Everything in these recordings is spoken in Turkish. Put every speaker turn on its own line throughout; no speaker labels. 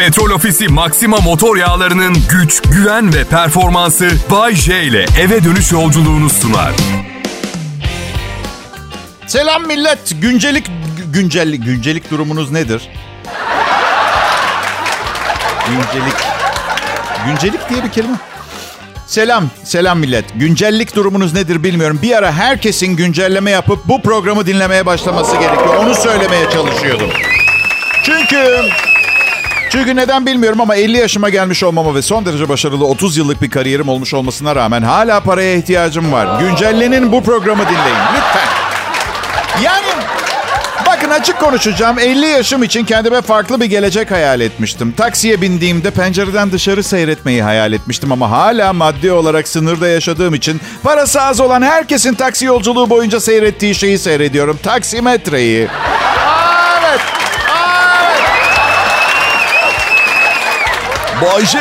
Petrol Ofisi Maxima motor yağlarının güç, güven ve performansı Bay J ile eve dönüş yolculuğunu sunar.
Selam millet. Güncelik güncellik güncelik durumunuz nedir? Güncelik Güncelik diye bir kelime. Selam, selam millet. Güncellik durumunuz nedir bilmiyorum. Bir ara herkesin güncelleme yapıp bu programı dinlemeye başlaması gerekiyor. Onu söylemeye çalışıyordum. Çünkü çünkü neden bilmiyorum ama 50 yaşıma gelmiş olmama ve son derece başarılı 30 yıllık bir kariyerim olmuş olmasına rağmen hala paraya ihtiyacım var. Güncellenin bu programı dinleyin lütfen. Yani bakın açık konuşacağım. 50 yaşım için kendime farklı bir gelecek hayal etmiştim. Taksiye bindiğimde pencereden dışarı seyretmeyi hayal etmiştim ama hala maddi olarak sınırda yaşadığım için parası az olan herkesin taksi yolculuğu boyunca seyrettiği şeyi seyrediyorum. Taksimetreyi. Bayce.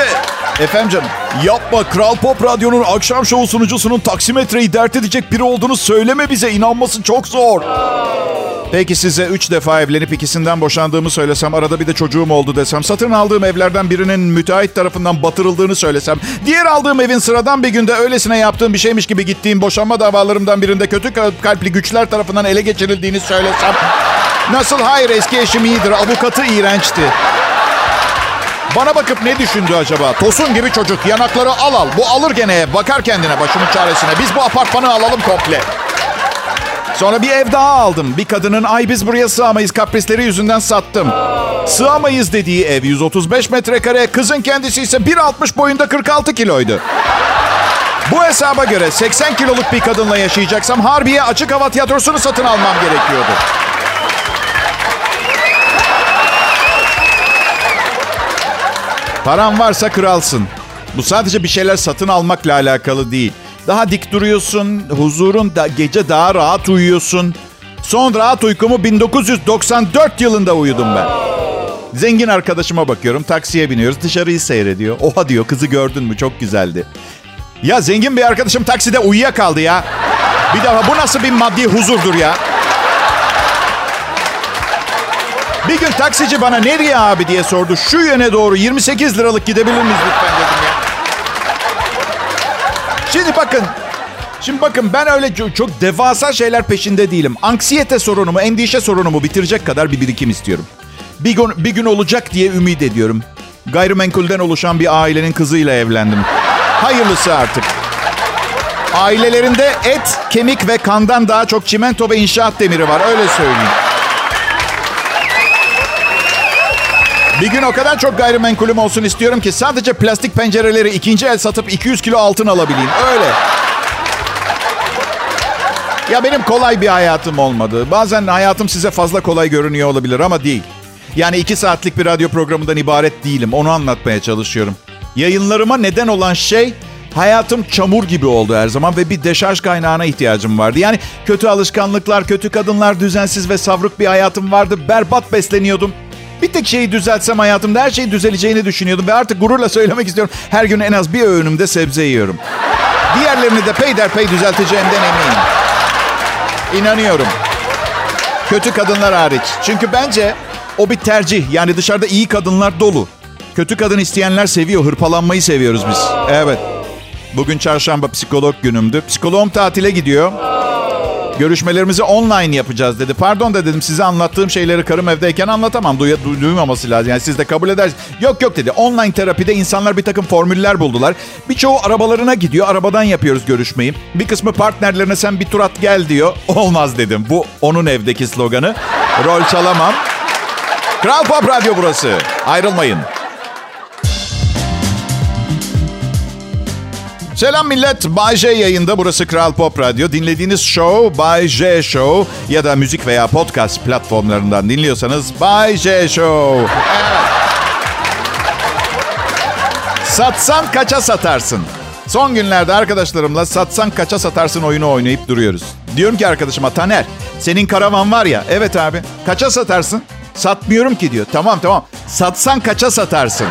Efendim canım. Yapma Kral Pop Radyo'nun akşam şovu sunucusunun taksimetreyi dert edecek biri olduğunu söyleme bize. İnanması çok zor. Peki size üç defa evlenip ikisinden boşandığımı söylesem, arada bir de çocuğum oldu desem, satın aldığım evlerden birinin müteahhit tarafından batırıldığını söylesem, diğer aldığım evin sıradan bir günde öylesine yaptığım bir şeymiş gibi gittiğim boşanma davalarımdan birinde kötü kalpli güçler tarafından ele geçirildiğini söylesem, nasıl hayır eski eşim iyidir, avukatı iğrençti. Bana bakıp ne düşündü acaba? Tosun gibi çocuk yanakları al al. Bu alır gene bakar kendine başımın çaresine. Biz bu apartmanı alalım komple. Sonra bir ev daha aldım. Bir kadının ay biz buraya sığamayız kaprisleri yüzünden sattım. Sığamayız dediği ev 135 metrekare. Kızın kendisi ise 1.60 boyunda 46 kiloydu. Bu hesaba göre 80 kiloluk bir kadınla yaşayacaksam Harbiye açık hava tiyatrosunu satın almam gerekiyordu. Paran varsa kralsın. Bu sadece bir şeyler satın almakla alakalı değil. Daha dik duruyorsun, huzurun da gece daha rahat uyuyorsun. Son rahat uykumu 1994 yılında uyudum ben. Zengin arkadaşıma bakıyorum, taksiye biniyoruz, dışarıyı seyrediyor. Oha diyor, kızı gördün mü? Çok güzeldi. Ya zengin bir arkadaşım takside uyuyakaldı ya. Bir daha bu nasıl bir maddi huzurdur ya? Bir gün taksici bana nereye abi diye sordu. Şu yöne doğru 28 liralık gidebilir miyiz lütfen dedim ya. Şimdi bakın. Şimdi bakın ben öyle çok, çok devasa şeyler peşinde değilim. Anksiyete sorunumu, endişe sorunumu bitirecek kadar bir birikim istiyorum. Bir gün, bir gün olacak diye ümit ediyorum. Gayrimenkulden oluşan bir ailenin kızıyla evlendim. Hayırlısı artık. Ailelerinde et, kemik ve kandan daha çok çimento ve inşaat demiri var. Öyle söyleyeyim. Bir gün o kadar çok gayrimenkulüm olsun istiyorum ki sadece plastik pencereleri ikinci el satıp 200 kilo altın alabileyim. Öyle. Ya benim kolay bir hayatım olmadı. Bazen hayatım size fazla kolay görünüyor olabilir ama değil. Yani iki saatlik bir radyo programından ibaret değilim. Onu anlatmaya çalışıyorum. Yayınlarıma neden olan şey hayatım çamur gibi oldu her zaman ve bir deşarj kaynağına ihtiyacım vardı. Yani kötü alışkanlıklar, kötü kadınlar, düzensiz ve savruk bir hayatım vardı. Berbat besleniyordum. Bir tek şeyi düzeltsem hayatımda her şey düzeleceğini düşünüyordum. Ve artık gururla söylemek istiyorum. Her gün en az bir öğünümde sebze yiyorum. Diğerlerini de peyderpey düzelteceğimden eminim. İnanıyorum. Kötü kadınlar hariç. Çünkü bence o bir tercih. Yani dışarıda iyi kadınlar dolu. Kötü kadın isteyenler seviyor. Hırpalanmayı seviyoruz biz. Evet. Bugün çarşamba psikolog günümdü. Psikoloğum tatile gidiyor. Görüşmelerimizi online yapacağız dedi. Pardon da dedim size anlattığım şeyleri karım evdeyken anlatamam. Duy- du- duymaması lazım. Yani siz de kabul edersiniz. Yok yok dedi. Online terapide insanlar bir takım formüller buldular. Birçoğu arabalarına gidiyor. Arabadan yapıyoruz görüşmeyi. Bir kısmı partnerlerine sen bir tur at gel diyor. Olmaz dedim. Bu onun evdeki sloganı. Rol çalamam. Kral Pop Radyo burası. Ayrılmayın. Selam millet. Bay J yayında. Burası Kral Pop Radyo. Dinlediğiniz show Bay J Show ya da müzik veya podcast platformlarından dinliyorsanız Bay J Show. Satsan kaça satarsın? Son günlerde arkadaşlarımla satsan kaça satarsın oyunu oynayıp duruyoruz. Diyorum ki arkadaşıma Taner senin karavan var ya. Evet abi. Kaça satarsın? Satmıyorum ki diyor. Tamam tamam. Satsan kaça satarsın?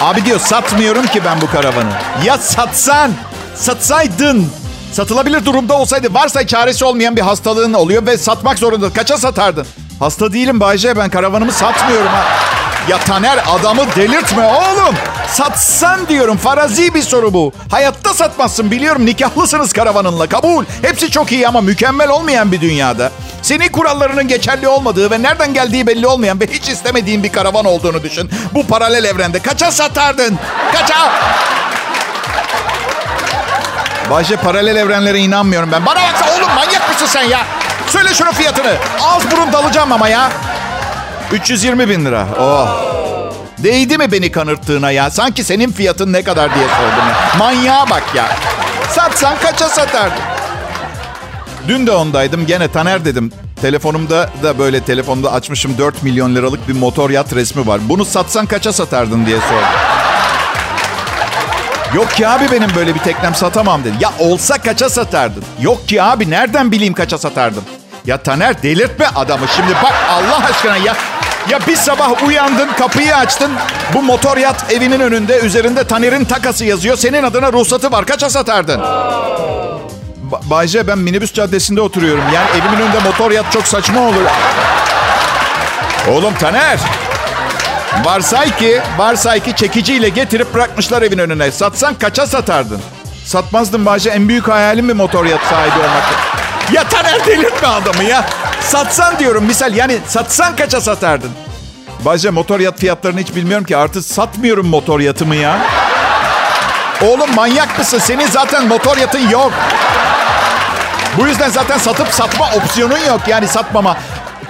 Abi diyor satmıyorum ki ben bu karavanı. Ya satsan, satsaydın. Satılabilir durumda olsaydı varsa çaresi olmayan bir hastalığın oluyor ve satmak zorunda. Kaça satardın? Hasta değilim Bayce ben karavanımı satmıyorum ha. Ya Taner adamı delirtme oğlum. Satsan diyorum farazi bir soru bu. Hayatta satmazsın biliyorum nikahlısınız karavanınla kabul. Hepsi çok iyi ama mükemmel olmayan bir dünyada. Senin kurallarının geçerli olmadığı ve nereden geldiği belli olmayan ve hiç istemediğin bir karavan olduğunu düşün. Bu paralel evrende kaça satardın? Kaça? Bayce paralel evrenlere inanmıyorum ben. Bana baksa oğlum manyak mısın sen ya? Söyle şunun fiyatını. Ağız burun dalacağım ama ya. 320 bin lira. Oh. Değdi mi beni kanırttığına ya? Sanki senin fiyatın ne kadar diye sordum ya. Manyağa bak ya. Satsan kaça satardın? Dün de ondaydım. Gene Taner dedim. Telefonumda da böyle telefonda açmışım 4 milyon liralık bir motor yat resmi var. Bunu satsan kaça satardın diye sordum. Yok ki abi benim böyle bir teknem satamam dedi. Ya olsa kaça satardın? Yok ki abi nereden bileyim kaça satardım? Ya Taner delirtme adamı şimdi bak Allah aşkına ya. Ya bir sabah uyandın kapıyı açtın. Bu motor yat evinin önünde üzerinde Taner'in takası yazıyor. Senin adına ruhsatı var kaça satardın? Ba- Bayce ben minibüs caddesinde oturuyorum. Yani evimin önünde motor yat çok saçma olur. Oğlum Taner. Varsay ki, varsay ki çekiciyle getirip bırakmışlar evin önüne. Satsan kaça satardın? Satmazdım Bahçe. En büyük hayalim bir motor yat sahibi olmak. Ya Taner delirtme adamı ya. Satsan diyorum misal yani satsan kaça satardın? Bahçe motor yat fiyatlarını hiç bilmiyorum ki. Artık satmıyorum motor yatımı ya. Oğlum manyak mısın? Senin zaten motor yatın yok. Bu yüzden zaten satıp satma opsiyonun yok. Yani satmama.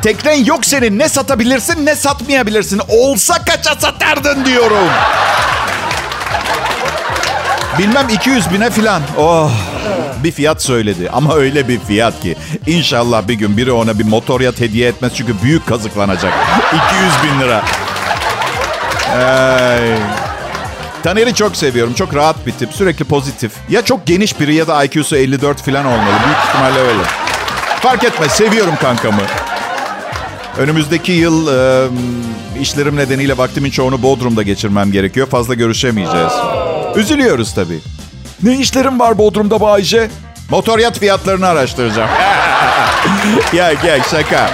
Teknen yok senin. Ne satabilirsin ne satmayabilirsin. Olsa kaça satardın diyorum. Bilmem 200 bine filan. Oh. Bir fiyat söyledi ama öyle bir fiyat ki. İnşallah bir gün biri ona bir motor yat hediye etmez çünkü büyük kazıklanacak. 200 bin lira. Ay. Taner'i çok seviyorum. Çok rahat bir tip. Sürekli pozitif. Ya çok geniş biri ya da IQ'su 54 falan olmalı. Büyük ihtimalle öyle. Fark etmez. Seviyorum kankamı. Önümüzdeki yıl e, işlerim nedeniyle vaktimin çoğunu Bodrum'da geçirmem gerekiyor. Fazla görüşemeyeceğiz. Üzülüyoruz tabii. Ne işlerim var Bodrum'da Bayce? Motor yat fiyatlarını araştıracağım. ya gel şaka.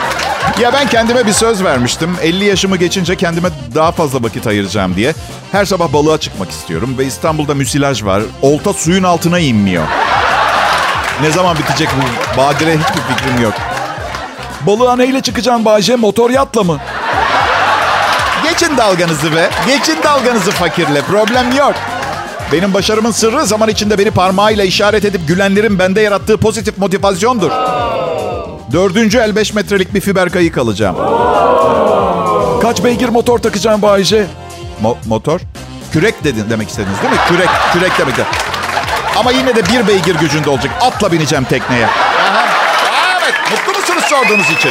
Ya ben kendime bir söz vermiştim. 50 yaşımı geçince kendime daha fazla vakit ayıracağım diye. Her sabah balığa çıkmak istiyorum ve İstanbul'da müsilaj var. Olta suyun altına inmiyor. Ne zaman bitecek bu badire hiçbir fikrim yok. Balığa neyle çıkacaksın Bahçe? Motor yatla mı? Geçin dalganızı be. Geçin dalganızı fakirle. Problem yok. Benim başarımın sırrı zaman içinde beni parmağıyla işaret edip gülenlerin bende yarattığı pozitif motivasyondur. Dördüncü el 5 metrelik bir fiber kayık alacağım. Kaç beygir motor takacağım Bayce? Mo- motor? Kürek dedin demek istediniz değil mi? Kürek, kürek demek de. Ama yine de bir beygir gücünde olacak. Atla bineceğim tekneye. Aha. Evet, mutlu musunuz sorduğunuz için?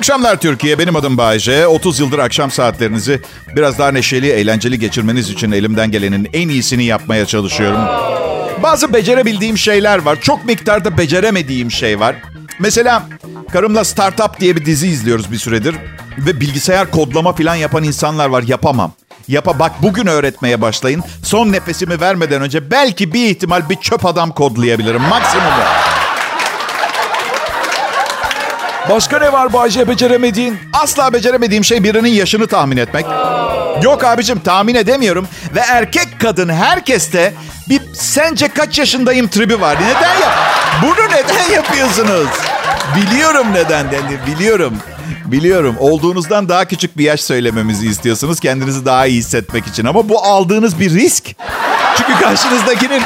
Akşamlar Türkiye. Benim adım Bayece. 30 yıldır akşam saatlerinizi biraz daha neşeli, eğlenceli geçirmeniz için elimden gelenin en iyisini yapmaya çalışıyorum. Bazı becerebildiğim şeyler var. Çok miktarda beceremediğim şey var. Mesela karımla Startup diye bir dizi izliyoruz bir süredir. Ve bilgisayar kodlama falan yapan insanlar var. Yapamam. Yapa bak bugün öğretmeye başlayın. Son nefesimi vermeden önce belki bir ihtimal bir çöp adam kodlayabilirim. Maksimumu. Başka ne var Bayce beceremediğin? Asla beceremediğim şey birinin yaşını tahmin etmek. Yok abicim tahmin edemiyorum. Ve erkek kadın herkeste bir sence kaç yaşındayım tribi var. Neden ya? Bunu neden yapıyorsunuz? Biliyorum neden yani biliyorum. Biliyorum olduğunuzdan daha küçük bir yaş söylememizi istiyorsunuz kendinizi daha iyi hissetmek için. Ama bu aldığınız bir risk. Çünkü karşınızdakinin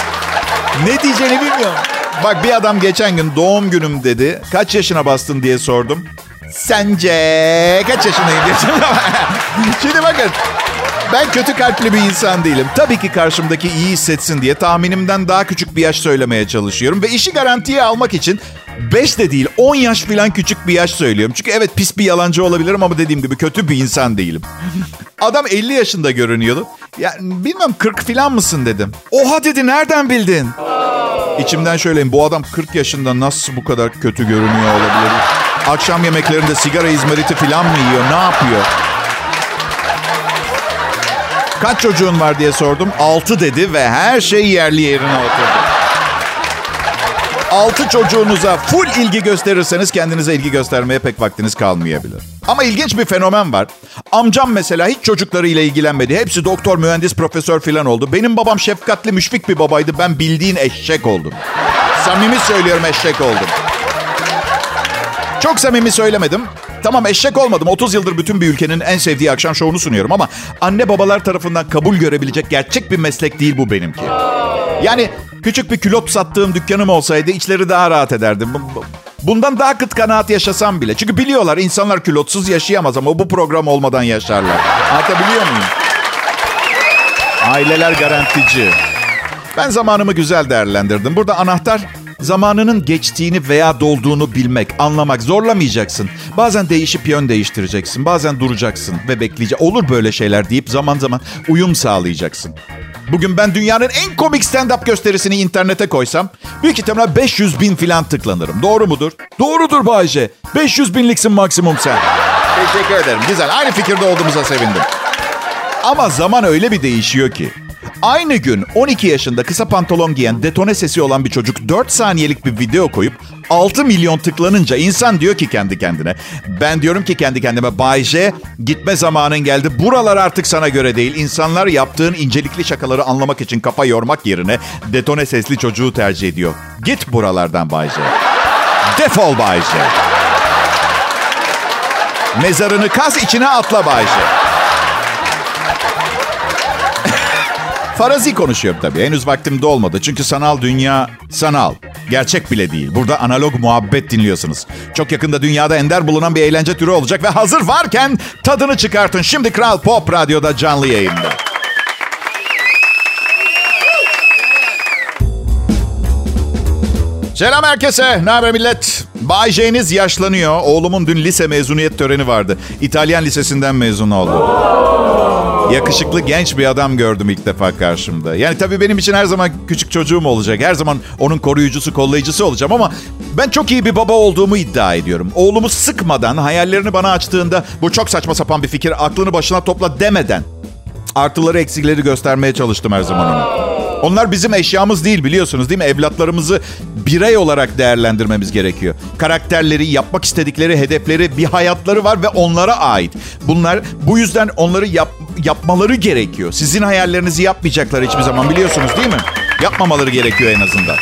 ne diyeceğini bilmiyorum. Bak bir adam geçen gün doğum günüm dedi. Kaç yaşına bastın diye sordum. Sence kaç yaşındayım Şimdi bakın ben kötü kalpli bir insan değilim. Tabii ki karşımdaki iyi hissetsin diye tahminimden daha küçük bir yaş söylemeye çalışıyorum. Ve işi garantiye almak için 5 de değil 10 yaş falan küçük bir yaş söylüyorum. Çünkü evet pis bir yalancı olabilirim ama dediğim gibi kötü bir insan değilim. Adam 50 yaşında görünüyordu. Ya bilmem 40 falan mısın dedim. Oha dedi nereden bildin? İçimden şöyleyim bu adam 40 yaşında nasıl bu kadar kötü görünüyor olabilir? Akşam yemeklerinde sigara izmariti falan mı yiyor? Ne yapıyor? Kaç çocuğun var diye sordum. 6 dedi ve her şey yerli yerine oturdu. Altı çocuğunuza full ilgi gösterirseniz kendinize ilgi göstermeye pek vaktiniz kalmayabilir. Ama ilginç bir fenomen var. Amcam mesela hiç çocuklarıyla ilgilenmedi. Hepsi doktor, mühendis, profesör falan oldu. Benim babam şefkatli, müşfik bir babaydı. Ben bildiğin eşek oldum. Samimi söylüyorum eşek oldum. Çok samimi söylemedim. Tamam eşek olmadım. 30 yıldır bütün bir ülkenin en sevdiği akşam şovunu sunuyorum ama anne babalar tarafından kabul görebilecek gerçek bir meslek değil bu benimki. Yani küçük bir külot sattığım dükkanım olsaydı içleri daha rahat ederdim. Bundan daha kıt kanaat yaşasam bile. Çünkü biliyorlar insanlar külotsuz yaşayamaz ama bu program olmadan yaşarlar. Anlatabiliyor muyum? Aileler garantici. Ben zamanımı güzel değerlendirdim. Burada anahtar zamanının geçtiğini veya dolduğunu bilmek, anlamak. Zorlamayacaksın. Bazen değişip yön değiştireceksin. Bazen duracaksın ve bekleyeceksin. Olur böyle şeyler deyip zaman zaman uyum sağlayacaksın. Bugün ben dünyanın en komik stand-up gösterisini internete koysam büyük ihtimalle 500 bin filan tıklanırım. Doğru mudur? Doğrudur Bayce. 500 binliksin maksimum sen. Teşekkür ederim. Güzel. Aynı fikirde olduğumuza sevindim. Ama zaman öyle bir değişiyor ki. Aynı gün 12 yaşında kısa pantolon giyen detone sesi olan bir çocuk 4 saniyelik bir video koyup 6 milyon tıklanınca insan diyor ki kendi kendine. Ben diyorum ki kendi kendime Bay J gitme zamanın geldi. Buralar artık sana göre değil. İnsanlar yaptığın incelikli şakaları anlamak için kafa yormak yerine detone sesli çocuğu tercih ediyor. Git buralardan Bay J. Defol Bay J. Mezarını kaz içine atla Bay J. Farazi konuşuyorum tabii. Henüz vaktim de olmadı. Çünkü sanal dünya sanal. Gerçek bile değil. Burada analog muhabbet dinliyorsunuz. Çok yakında dünyada ender bulunan bir eğlence türü olacak ve hazır varken tadını çıkartın. Şimdi Kral Pop Radyo'da canlı yayında. Selam herkese. Ne haber millet? Bay J'niz yaşlanıyor. Oğlumun dün lise mezuniyet töreni vardı. İtalyan lisesinden mezun oldu. Yakışıklı genç bir adam gördüm ilk defa karşımda. Yani tabii benim için her zaman küçük çocuğum olacak. Her zaman onun koruyucusu, kollayıcısı olacağım ama ben çok iyi bir baba olduğumu iddia ediyorum. Oğlumu sıkmadan, hayallerini bana açtığında bu çok saçma sapan bir fikir, aklını başına topla demeden artıları eksileri göstermeye çalıştım her zaman ona. Onlar bizim eşyamız değil biliyorsunuz değil mi? Evlatlarımızı birey olarak değerlendirmemiz gerekiyor. Karakterleri, yapmak istedikleri hedefleri, bir hayatları var ve onlara ait. Bunlar bu yüzden onları yap, yapmaları gerekiyor. Sizin hayallerinizi yapmayacaklar hiçbir zaman biliyorsunuz değil mi? Yapmamaları gerekiyor en azından.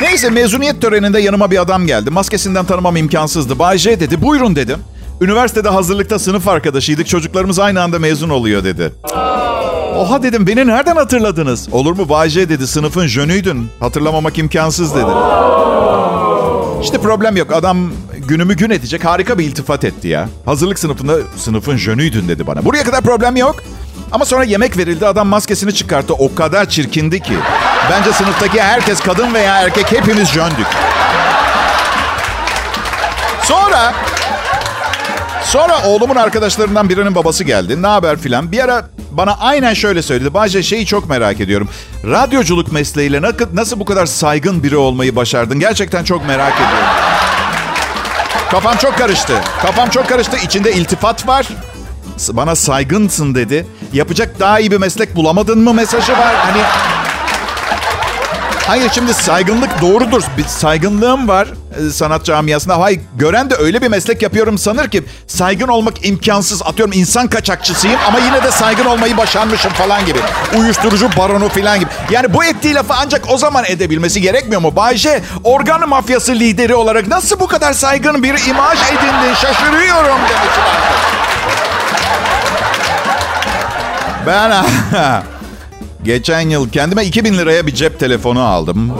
Neyse mezuniyet töreninde yanıma bir adam geldi. Maskesinden tanımam imkansızdı. Bay J dedi. Buyurun dedim. Üniversitede hazırlıkta sınıf arkadaşıydık. Çocuklarımız aynı anda mezun oluyor dedi. Oha dedim beni nereden hatırladınız? Olur mu Bay J dedi sınıfın jönüydün. Hatırlamamak imkansız dedi. İşte problem yok. Adam günümü gün edecek harika bir iltifat etti ya. Hazırlık sınıfında sınıfın jönüydün dedi bana. Buraya kadar problem yok. Ama sonra yemek verildi adam maskesini çıkarttı. O kadar çirkindi ki. Bence sınıftaki herkes kadın veya erkek hepimiz jöndük. Sonra Sonra oğlumun arkadaşlarından birinin babası geldi. Ne haber filan. Bir ara bana aynen şöyle söyledi. Bahçe şeyi çok merak ediyorum. Radyoculuk mesleğiyle nasıl bu kadar saygın biri olmayı başardın? Gerçekten çok merak ediyorum. Kafam çok karıştı. Kafam çok karıştı. İçinde iltifat var. Bana saygınsın dedi. Yapacak daha iyi bir meslek bulamadın mı mesajı var. Hani Hayır şimdi saygınlık doğrudur. Bir saygınlığım var sanat camiasında. Hayır gören de öyle bir meslek yapıyorum sanır ki saygın olmak imkansız. Atıyorum insan kaçakçısıyım ama yine de saygın olmayı başarmışım falan gibi. Uyuşturucu baronu falan gibi. Yani bu ettiği lafı ancak o zaman edebilmesi gerekmiyor mu? Bayce organ mafyası lideri olarak nasıl bu kadar saygın bir imaj edindin şaşırıyorum demek Ben Geçen yıl kendime 2000 liraya bir cep telefonu aldım.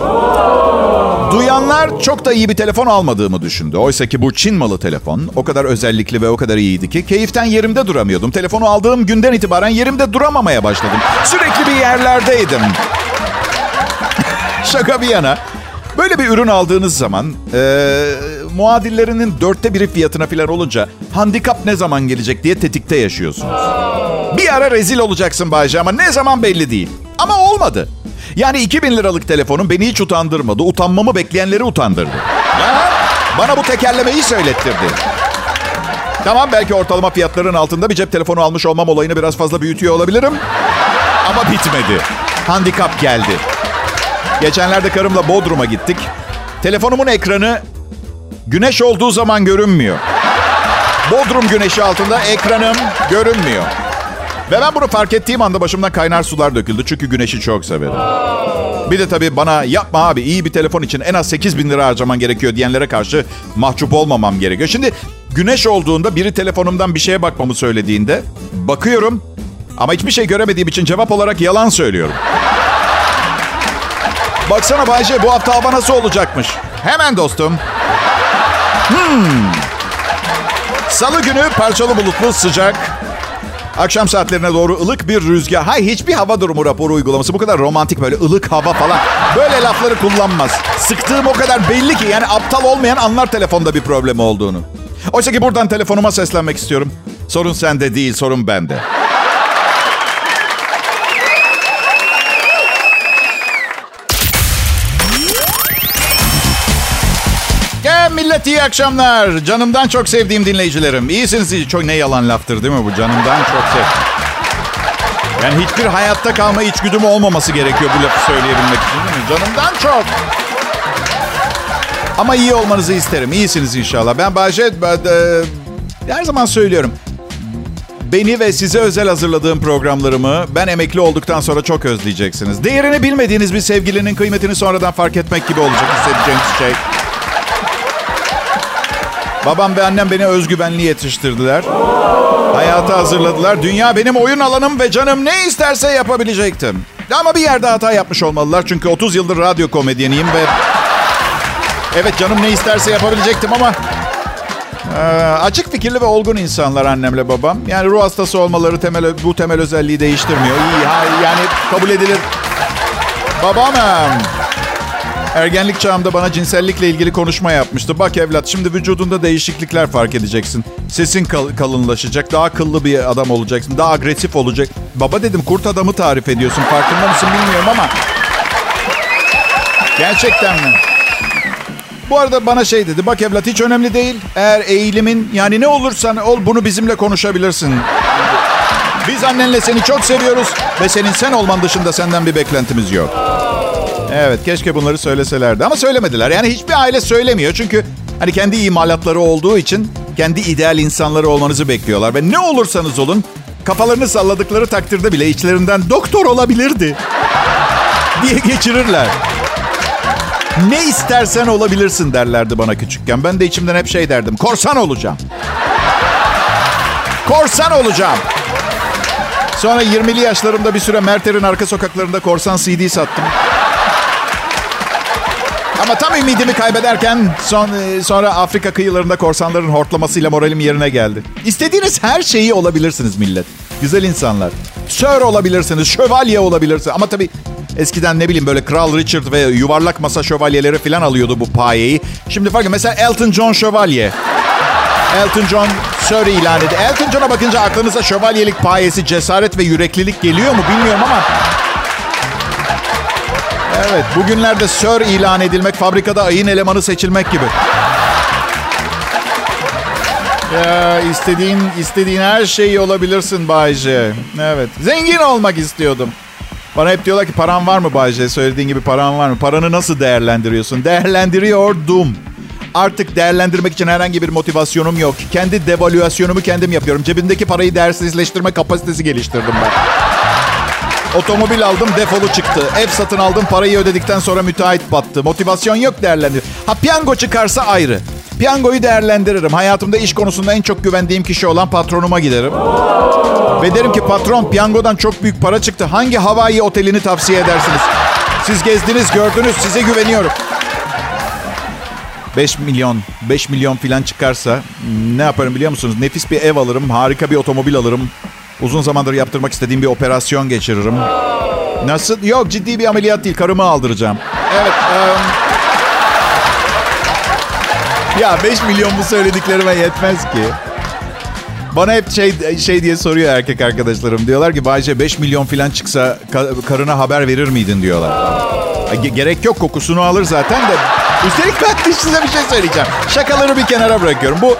Duyanlar çok da iyi bir telefon almadığımı düşündü. Oysa ki bu Çin malı telefon o kadar özellikli ve o kadar iyiydi ki keyiften yerimde duramıyordum. Telefonu aldığım günden itibaren yerimde duramamaya başladım. Sürekli bir yerlerdeydim. Şaka bir yana. Böyle bir ürün aldığınız zaman e, muadillerinin dörtte biri fiyatına falan olunca handikap ne zaman gelecek diye tetikte yaşıyorsunuz. Bir ara rezil olacaksın Bayce ama ne zaman belli değil. Ama olmadı. Yani 2000 liralık telefonum beni hiç utandırmadı. Utanmamı bekleyenleri utandırdı. Ya, bana bu tekerlemeyi söylettirdi. Tamam belki ortalama fiyatların altında bir cep telefonu almış olmam olayını biraz fazla büyütüyor olabilirim. Ama bitmedi. Handikap geldi. Geçenlerde karımla Bodrum'a gittik. Telefonumun ekranı güneş olduğu zaman görünmüyor. Bodrum güneşi altında ekranım görünmüyor. Ve ben bunu fark ettiğim anda başımdan kaynar sular döküldü. Çünkü güneşi çok severim. Bir de tabii bana yapma abi iyi bir telefon için en az 8 bin lira harcaman gerekiyor diyenlere karşı mahcup olmamam gerekiyor. Şimdi güneş olduğunda biri telefonumdan bir şeye bakmamı söylediğinde bakıyorum ama hiçbir şey göremediğim için cevap olarak yalan söylüyorum. Baksana Bayce bu hafta hava nasıl olacakmış? Hemen dostum. Hmm. Salı günü parçalı bulutlu sıcak. Akşam saatlerine doğru ılık bir rüzgar. Hay hiçbir hava durumu raporu uygulaması bu kadar romantik böyle ılık hava falan. Böyle lafları kullanmaz. Sıktığım o kadar belli ki yani aptal olmayan anlar telefonda bir problem olduğunu. Oysa ki buradan telefonuma seslenmek istiyorum. Sorun sende değil, sorun bende. Millet iyi akşamlar. Canımdan çok sevdiğim dinleyicilerim. İyisiniz. Çok ne yalan laftır değil mi bu? Canımdan çok sev. Yani hiçbir hayatta kalma içgüdüm olmaması gerekiyor bu lafı söyleyebilmek için değil mi? Canımdan çok. Ama iyi olmanızı isterim. İyisiniz inşallah. Ben Bahçe her zaman söylüyorum. Beni ve size özel hazırladığım programlarımı ben emekli olduktan sonra çok özleyeceksiniz. Değerini bilmediğiniz bir sevgilinin kıymetini sonradan fark etmek gibi olacak hissedeceğiniz şey. Babam ve annem beni özgüvenli yetiştirdiler. Hayata hazırladılar. Dünya benim oyun alanım ve canım ne isterse yapabilecektim. Ama bir yerde hata yapmış olmalılar. Çünkü 30 yıldır radyo komedyeniyim ve... Evet canım ne isterse yapabilecektim ama... Ee, açık fikirli ve olgun insanlar annemle babam. Yani ruh hastası olmaları temel, bu temel özelliği değiştirmiyor. İyi, yani kabul edilir. Babam... Ergenlik çağımda bana cinsellikle ilgili konuşma yapmıştı. Bak evlat şimdi vücudunda değişiklikler fark edeceksin. Sesin kal- kalınlaşacak, daha kıllı bir adam olacaksın, daha agresif olacak. Baba dedim kurt adamı tarif ediyorsun. Farkında mısın bilmiyorum ama. Gerçekten mi? Bu arada bana şey dedi. Bak evlat hiç önemli değil. Eğer eğilimin yani ne olursan ol bunu bizimle konuşabilirsin. Biz annenle seni çok seviyoruz ve senin sen olman dışında senden bir beklentimiz yok. Evet keşke bunları söyleselerdi ama söylemediler. Yani hiçbir aile söylemiyor çünkü hani kendi imalatları olduğu için kendi ideal insanları olmanızı bekliyorlar. Ve ne olursanız olun kafalarını salladıkları takdirde bile içlerinden doktor olabilirdi diye geçirirler. Ne istersen olabilirsin derlerdi bana küçükken. Ben de içimden hep şey derdim. Korsan olacağım. Korsan olacağım. Sonra 20'li yaşlarımda bir süre Merter'in arka sokaklarında korsan CD sattım. Ama tam ümidimi kaybederken son, e, sonra Afrika kıyılarında korsanların hortlamasıyla moralim yerine geldi. İstediğiniz her şeyi olabilirsiniz millet. Güzel insanlar. Sir olabilirsiniz, şövalye olabilirsiniz. Ama tabii eskiden ne bileyim böyle Kral Richard ve yuvarlak masa şövalyeleri falan alıyordu bu payeyi. Şimdi farklı mesela Elton John şövalye. Elton John Sir ilan edildi. Elton John'a bakınca aklınıza şövalyelik payesi, cesaret ve yüreklilik geliyor mu bilmiyorum ama... Evet, bugünlerde Sir ilan edilmek, fabrikada ayın elemanı seçilmek gibi. Ya istediğin istediğin her şeyi olabilirsin Bayce. Evet. Zengin olmak istiyordum. Bana hep diyorlar ki paran var mı Bayce? Söylediğin gibi paran var mı? Paranı nasıl değerlendiriyorsun? Değerlendiriyordum. Artık değerlendirmek için herhangi bir motivasyonum yok. Kendi devalüasyonumu kendim yapıyorum. Cebimdeki parayı değersizleştirme kapasitesi geliştirdim ben. Otomobil aldım defolu çıktı. Ev satın aldım parayı ödedikten sonra müteahhit battı. Motivasyon yok değerlendir. Ha piyango çıkarsa ayrı. Piyangoyu değerlendiririm. Hayatımda iş konusunda en çok güvendiğim kişi olan patronuma giderim. Ve derim ki patron piyangodan çok büyük para çıktı. Hangi Hawaii otelini tavsiye edersiniz? Siz gezdiniz gördünüz size güveniyorum. 5 milyon, 5 milyon falan çıkarsa ne yaparım biliyor musunuz? Nefis bir ev alırım, harika bir otomobil alırım. Uzun zamandır yaptırmak istediğim bir operasyon geçiririm. Nasıl? Yok ciddi bir ameliyat değil. Karımı aldıracağım. Evet. Um... Ya 5 milyon bu söylediklerime yetmez ki. Bana hep şey şey diye soruyor erkek arkadaşlarım. Diyorlar ki Bayce 5 milyon falan çıksa karına haber verir miydin diyorlar. Gerek yok kokusunu alır zaten de. Üstelik ben size bir şey söyleyeceğim. Şakaları bir kenara bırakıyorum. Bu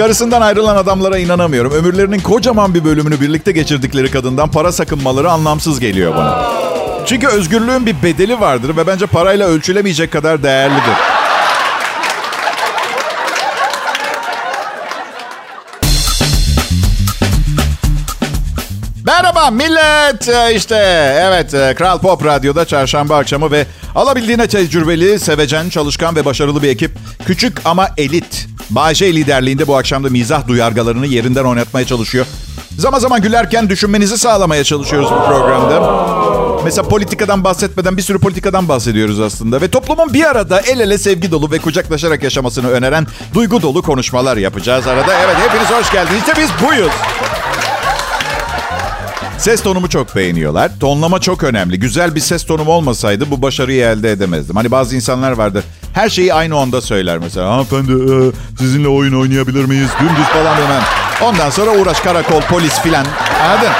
Karısından ayrılan adamlara inanamıyorum. Ömürlerinin kocaman bir bölümünü birlikte geçirdikleri kadından para sakınmaları anlamsız geliyor bana. Çünkü özgürlüğün bir bedeli vardır ve bence parayla ölçülemeyecek kadar değerlidir. Merhaba millet. Ee, İşte evet e, Kral Pop Radyo'da çarşamba akşamı ve alabildiğine tecrübeli, sevecen, çalışkan ve başarılı bir ekip. Küçük ama elit. Bayce liderliğinde bu akşam da mizah duyargalarını yerinden oynatmaya çalışıyor. Zaman zaman gülerken düşünmenizi sağlamaya çalışıyoruz bu programda. Mesela politikadan bahsetmeden bir sürü politikadan bahsediyoruz aslında. Ve toplumun bir arada el ele sevgi dolu ve kucaklaşarak yaşamasını öneren duygu dolu konuşmalar yapacağız arada. Evet hepiniz hoş geldiniz. İşte biz buyuz. Ses tonumu çok beğeniyorlar. Tonlama çok önemli. Güzel bir ses tonum olmasaydı bu başarıyı elde edemezdim. Hani bazı insanlar vardı. Her şeyi aynı onda söyler mesela. Hanımefendi e, sizinle oyun oynayabilir miyiz? Dümdüz falan demem. Ondan sonra uğraş karakol, polis filan. Anladın?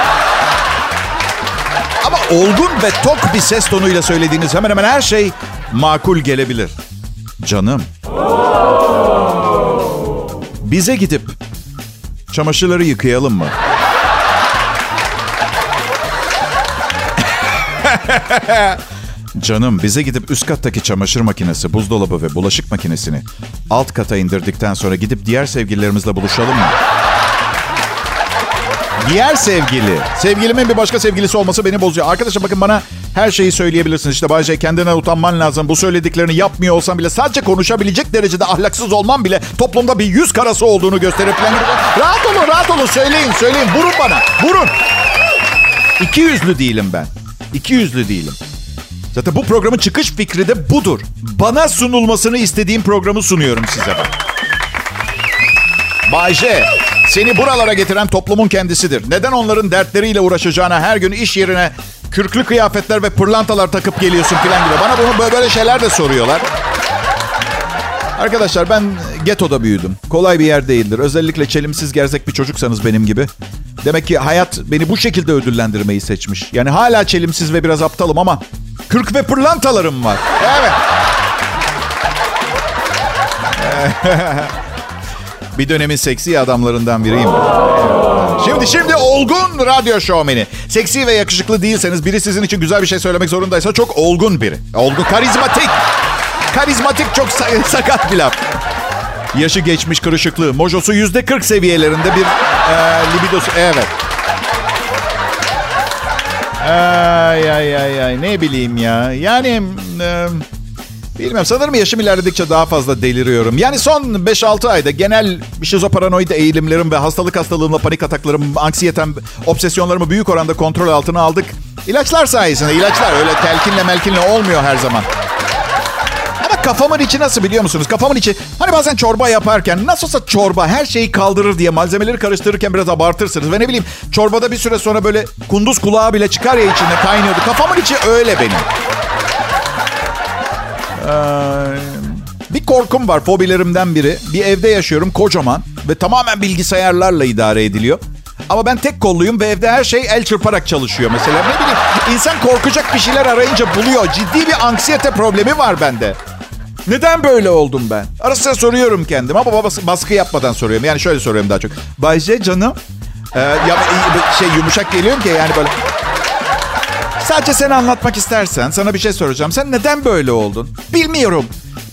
Ama olgun ve tok bir ses tonuyla söylediğiniz hemen hemen her şey makul gelebilir. Canım. Bize gidip çamaşırları yıkayalım mı? Canım bize gidip üst kattaki çamaşır makinesi, buzdolabı ve bulaşık makinesini alt kata indirdikten sonra gidip diğer sevgililerimizle buluşalım mı? Diğer sevgili. Sevgilimin bir başka sevgilisi olması beni bozuyor. Arkadaşlar bakın bana her şeyi söyleyebilirsiniz. İşte Bayce kendine utanman lazım. Bu söylediklerini yapmıyor olsam bile sadece konuşabilecek derecede ahlaksız olmam bile toplumda bir yüz karası olduğunu gösterip falan. Rahat olun, rahat olun. Söyleyin, söyleyin. Vurun bana. Vurun. İki yüzlü değilim ben. İki yüzlü değilim. Zaten bu programın çıkış fikri de budur. Bana sunulmasını istediğim programı sunuyorum size. Bayce, seni buralara getiren toplumun kendisidir. Neden onların dertleriyle uğraşacağına her gün iş yerine kürklü kıyafetler ve pırlantalar takıp geliyorsun falan gibi. Bana bunu böyle şeyler de soruyorlar. Arkadaşlar ben getoda büyüdüm. Kolay bir yer değildir. Özellikle çelimsiz gerzek bir çocuksanız benim gibi. Demek ki hayat beni bu şekilde ödüllendirmeyi seçmiş. Yani hala çelimsiz ve biraz aptalım ama kürk ve pırlantalarım var. Evet. bir dönemin seksi adamlarından biriyim. Şimdi şimdi olgun radyo şovmeni. Seksi ve yakışıklı değilseniz biri sizin için güzel bir şey söylemek zorundaysa çok olgun biri. Olgun, karizmatik. Karizmatik çok sa- sakat bir laf. Yaşı geçmiş kırışıklığı. Mojosu yüzde 40 seviyelerinde bir e, libidosu. Evet. Ay ay ay ay ne bileyim ya. Yani e, bilmiyorum sanırım yaşım ilerledikçe daha fazla deliriyorum. Yani son 5-6 ayda genel şizoparanoid eğilimlerim ve hastalık hastalığımla panik ataklarım, anksiyetem, obsesyonlarımı büyük oranda kontrol altına aldık. İlaçlar sayesinde ilaçlar öyle telkinle melkinle olmuyor her zaman. Kafamın içi nasıl biliyor musunuz? Kafamın içi hani bazen çorba yaparken nasılsa çorba her şeyi kaldırır diye malzemeleri karıştırırken biraz abartırsınız. Ve ne bileyim çorbada bir süre sonra böyle kunduz kulağı bile çıkar ya içinde kaynıyordu. Kafamın içi öyle benim. Ee, bir korkum var fobilerimden biri. Bir evde yaşıyorum kocaman ve tamamen bilgisayarlarla idare ediliyor. Ama ben tek kolluyum ve evde her şey el çırparak çalışıyor mesela. Ne bileyim insan korkacak bir şeyler arayınca buluyor. Ciddi bir anksiyete problemi var bende. Neden böyle oldum ben? Ara soruyorum kendim ama babası baskı yapmadan soruyorum. Yani şöyle soruyorum daha çok. Bayce canım. Ee, ya şey yumuşak geliyorum ki yani böyle. Sadece sen anlatmak istersen sana bir şey soracağım. Sen neden böyle oldun? Bilmiyorum.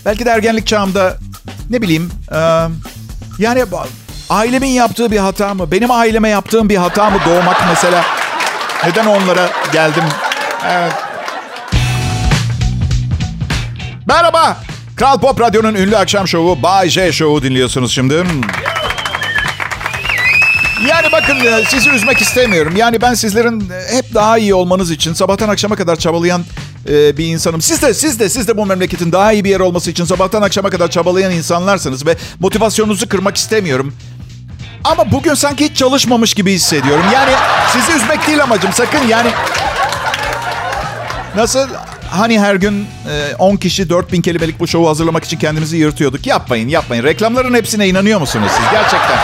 Belki de ergenlik çağımda ne bileyim. E, yani ailemin yaptığı bir hata mı? Benim aileme yaptığım bir hata mı doğmak mesela? Neden onlara geldim? Evet. Merhaba. Kral Pop Radyo'nun ünlü akşam şovu Bay J Show'u dinliyorsunuz şimdi. Yani bakın e, sizi üzmek istemiyorum. Yani ben sizlerin e, hep daha iyi olmanız için sabahtan akşama kadar çabalayan e, bir insanım. Siz de siz de siz de bu memleketin daha iyi bir yer olması için sabahtan akşama kadar çabalayan insanlarsınız ve motivasyonunuzu kırmak istemiyorum. Ama bugün sanki hiç çalışmamış gibi hissediyorum. Yani sizi üzmek değil amacım sakın yani. Nasıl hani her gün 10 kişi 4000 kelimelik bu şovu hazırlamak için kendimizi yırtıyorduk. Yapmayın yapmayın. Reklamların hepsine inanıyor musunuz siz gerçekten?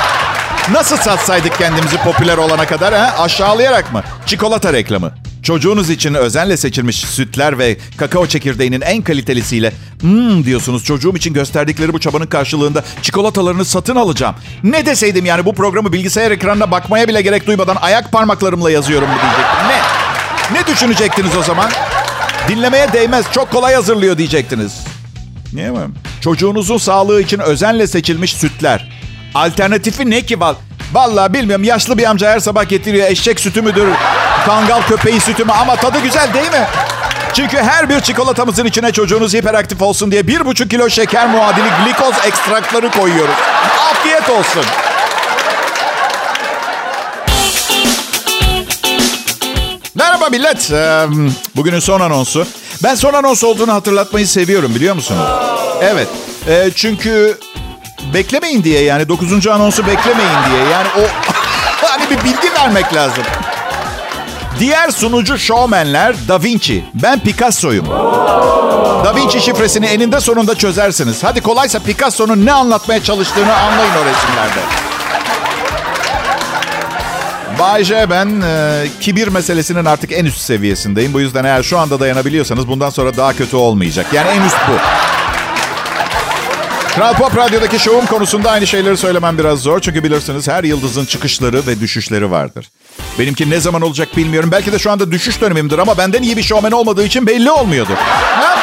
Nasıl satsaydık kendimizi popüler olana kadar ha? Aşağılayarak mı? Çikolata reklamı. Çocuğunuz için özenle seçilmiş sütler ve kakao çekirdeğinin en kalitelisiyle hmm diyorsunuz çocuğum için gösterdikleri bu çabanın karşılığında çikolatalarını satın alacağım. Ne deseydim yani bu programı bilgisayar ekranına bakmaya bile gerek duymadan ayak parmaklarımla yazıyorum mu diyecektim. Ne? Ne düşünecektiniz o zaman? Dinlemeye değmez. Çok kolay hazırlıyor diyecektiniz. Niye mi? Çocuğunuzun sağlığı için özenle seçilmiş sütler. Alternatifi ne ki? Vallahi bilmiyorum. Yaşlı bir amca her sabah getiriyor. Eşek sütü müdür? Kangal köpeği sütü mü? Ama tadı güzel değil mi? Çünkü her bir çikolatamızın içine çocuğunuz hiperaktif olsun diye bir buçuk kilo şeker muadili glikoz ekstrakları koyuyoruz. Afiyet olsun. Merhaba millet. Bugünün son anonsu. Ben son anons olduğunu hatırlatmayı seviyorum biliyor musunuz? Evet. Çünkü beklemeyin diye yani dokuzuncu anonsu beklemeyin diye. Yani o hani bir bilgi vermek lazım. Diğer sunucu showmenler Da Vinci. Ben Picasso'yum. Da Vinci şifresini eninde sonunda çözersiniz. Hadi kolaysa Picasso'nun ne anlatmaya çalıştığını anlayın o resimlerde. Bay J ben e, kibir meselesinin artık en üst seviyesindeyim. Bu yüzden eğer şu anda dayanabiliyorsanız bundan sonra daha kötü olmayacak. Yani en üst bu. Kral Pop Radyo'daki şovum konusunda aynı şeyleri söylemem biraz zor. Çünkü bilirsiniz her yıldızın çıkışları ve düşüşleri vardır. Benimki ne zaman olacak bilmiyorum. Belki de şu anda düşüş dönemimdir ama benden iyi bir şovmen olmadığı için belli olmuyordur. Ha?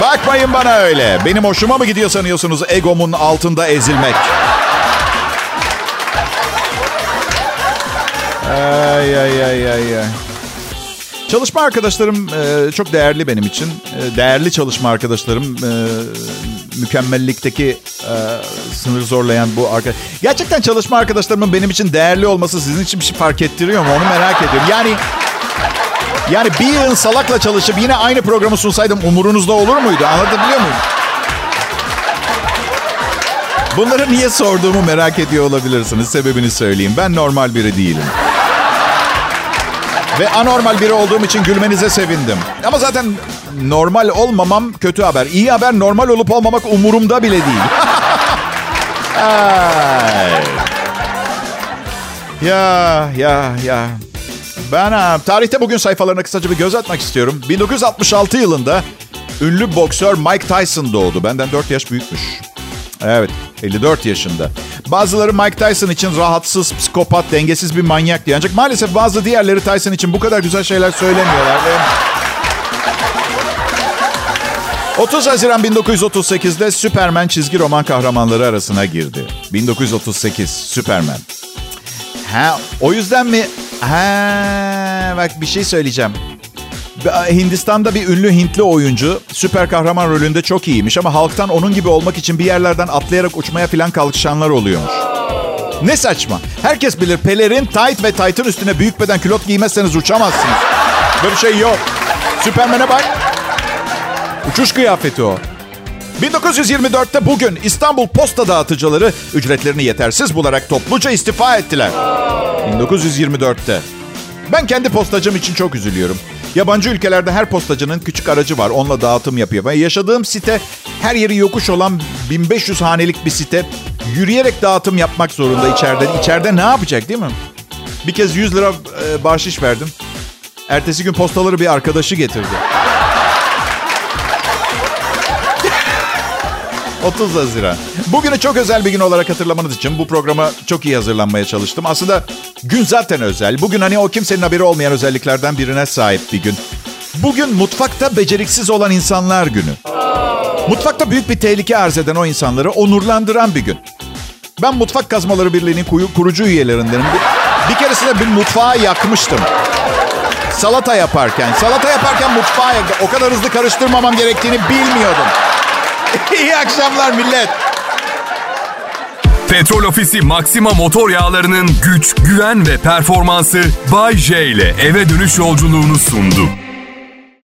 Bakmayın bana öyle. Benim hoşuma mı gidiyor sanıyorsunuz egomun altında ezilmek? Ay ay ay ay ay. Çalışma arkadaşlarım e, çok değerli benim için. E, değerli çalışma arkadaşlarım e, mükemmellikteki e, sınır zorlayan bu arkadaş. Gerçekten çalışma arkadaşlarımın benim için değerli olması sizin için bir şey fark ettiriyor mu? Onu merak ediyorum. Yani yani bir yığın salakla çalışıp yine aynı programı sunsaydım umurunuzda olur muydu? Anlatabiliyor muyum? Bunları niye sorduğumu merak ediyor olabilirsiniz. Sebebini söyleyeyim. Ben normal biri değilim. Ve anormal biri olduğum için gülmenize sevindim. Ama zaten normal olmamam kötü haber. İyi haber normal olup olmamak umurumda bile değil. ya ya ya. Ben ha, tarihte bugün sayfalarına kısaca bir göz atmak istiyorum. 1966 yılında ünlü boksör Mike Tyson doğdu. Benden 4 yaş büyükmüş. Evet, 54 yaşında. Bazıları Mike Tyson için rahatsız, psikopat, dengesiz bir manyak diye. Ancak maalesef bazı diğerleri Tyson için bu kadar güzel şeyler söylemiyorlar. Ve... 30 Haziran 1938'de Superman çizgi roman kahramanları arasına girdi. 1938 Superman. Ha, o yüzden mi? Ha, bak bir şey söyleyeceğim. Hindistan'da bir ünlü Hintli oyuncu süper kahraman rolünde çok iyiymiş ama halktan onun gibi olmak için bir yerlerden atlayarak uçmaya falan kalkışanlar oluyormuş. Ne saçma. Herkes bilir pelerin, tight ve tight'ın üstüne büyük beden külot giymezseniz uçamazsınız. Böyle bir şey yok. Süpermen'e bak. Uçuş kıyafeti o. 1924'te bugün İstanbul posta dağıtıcıları ücretlerini yetersiz bularak topluca istifa ettiler. 1924'te. Ben kendi postacım için çok üzülüyorum. Yabancı ülkelerde her postacının küçük aracı var. Onunla dağıtım yapıyor. Ve yaşadığım site her yeri yokuş olan 1500 hanelik bir site. Yürüyerek dağıtım yapmak zorunda içeride. İçeride ne yapacak değil mi? Bir kez 100 lira e, bahşiş verdim. Ertesi gün postaları bir arkadaşı getirdi. 30 Haziran. Bugünü çok özel bir gün olarak hatırlamanız için bu programa çok iyi hazırlanmaya çalıştım. Aslında gün zaten özel. Bugün hani o kimsenin haberi olmayan özelliklerden birine sahip bir gün. Bugün mutfakta beceriksiz olan insanlar günü. Mutfakta büyük bir tehlike arz eden o insanları onurlandıran bir gün. Ben Mutfak Kazmaları Birliği'nin kurucu üyelerindenim. Bir, bir keresinde bir mutfağı yakmıştım. Salata yaparken. Salata yaparken mutfağı O kadar hızlı karıştırmamam gerektiğini bilmiyordum. İyi akşamlar millet.
Petrol Ofisi Maxima motor yağlarının güç, güven ve performansı Bay J ile eve dönüş yolculuğunu sundu.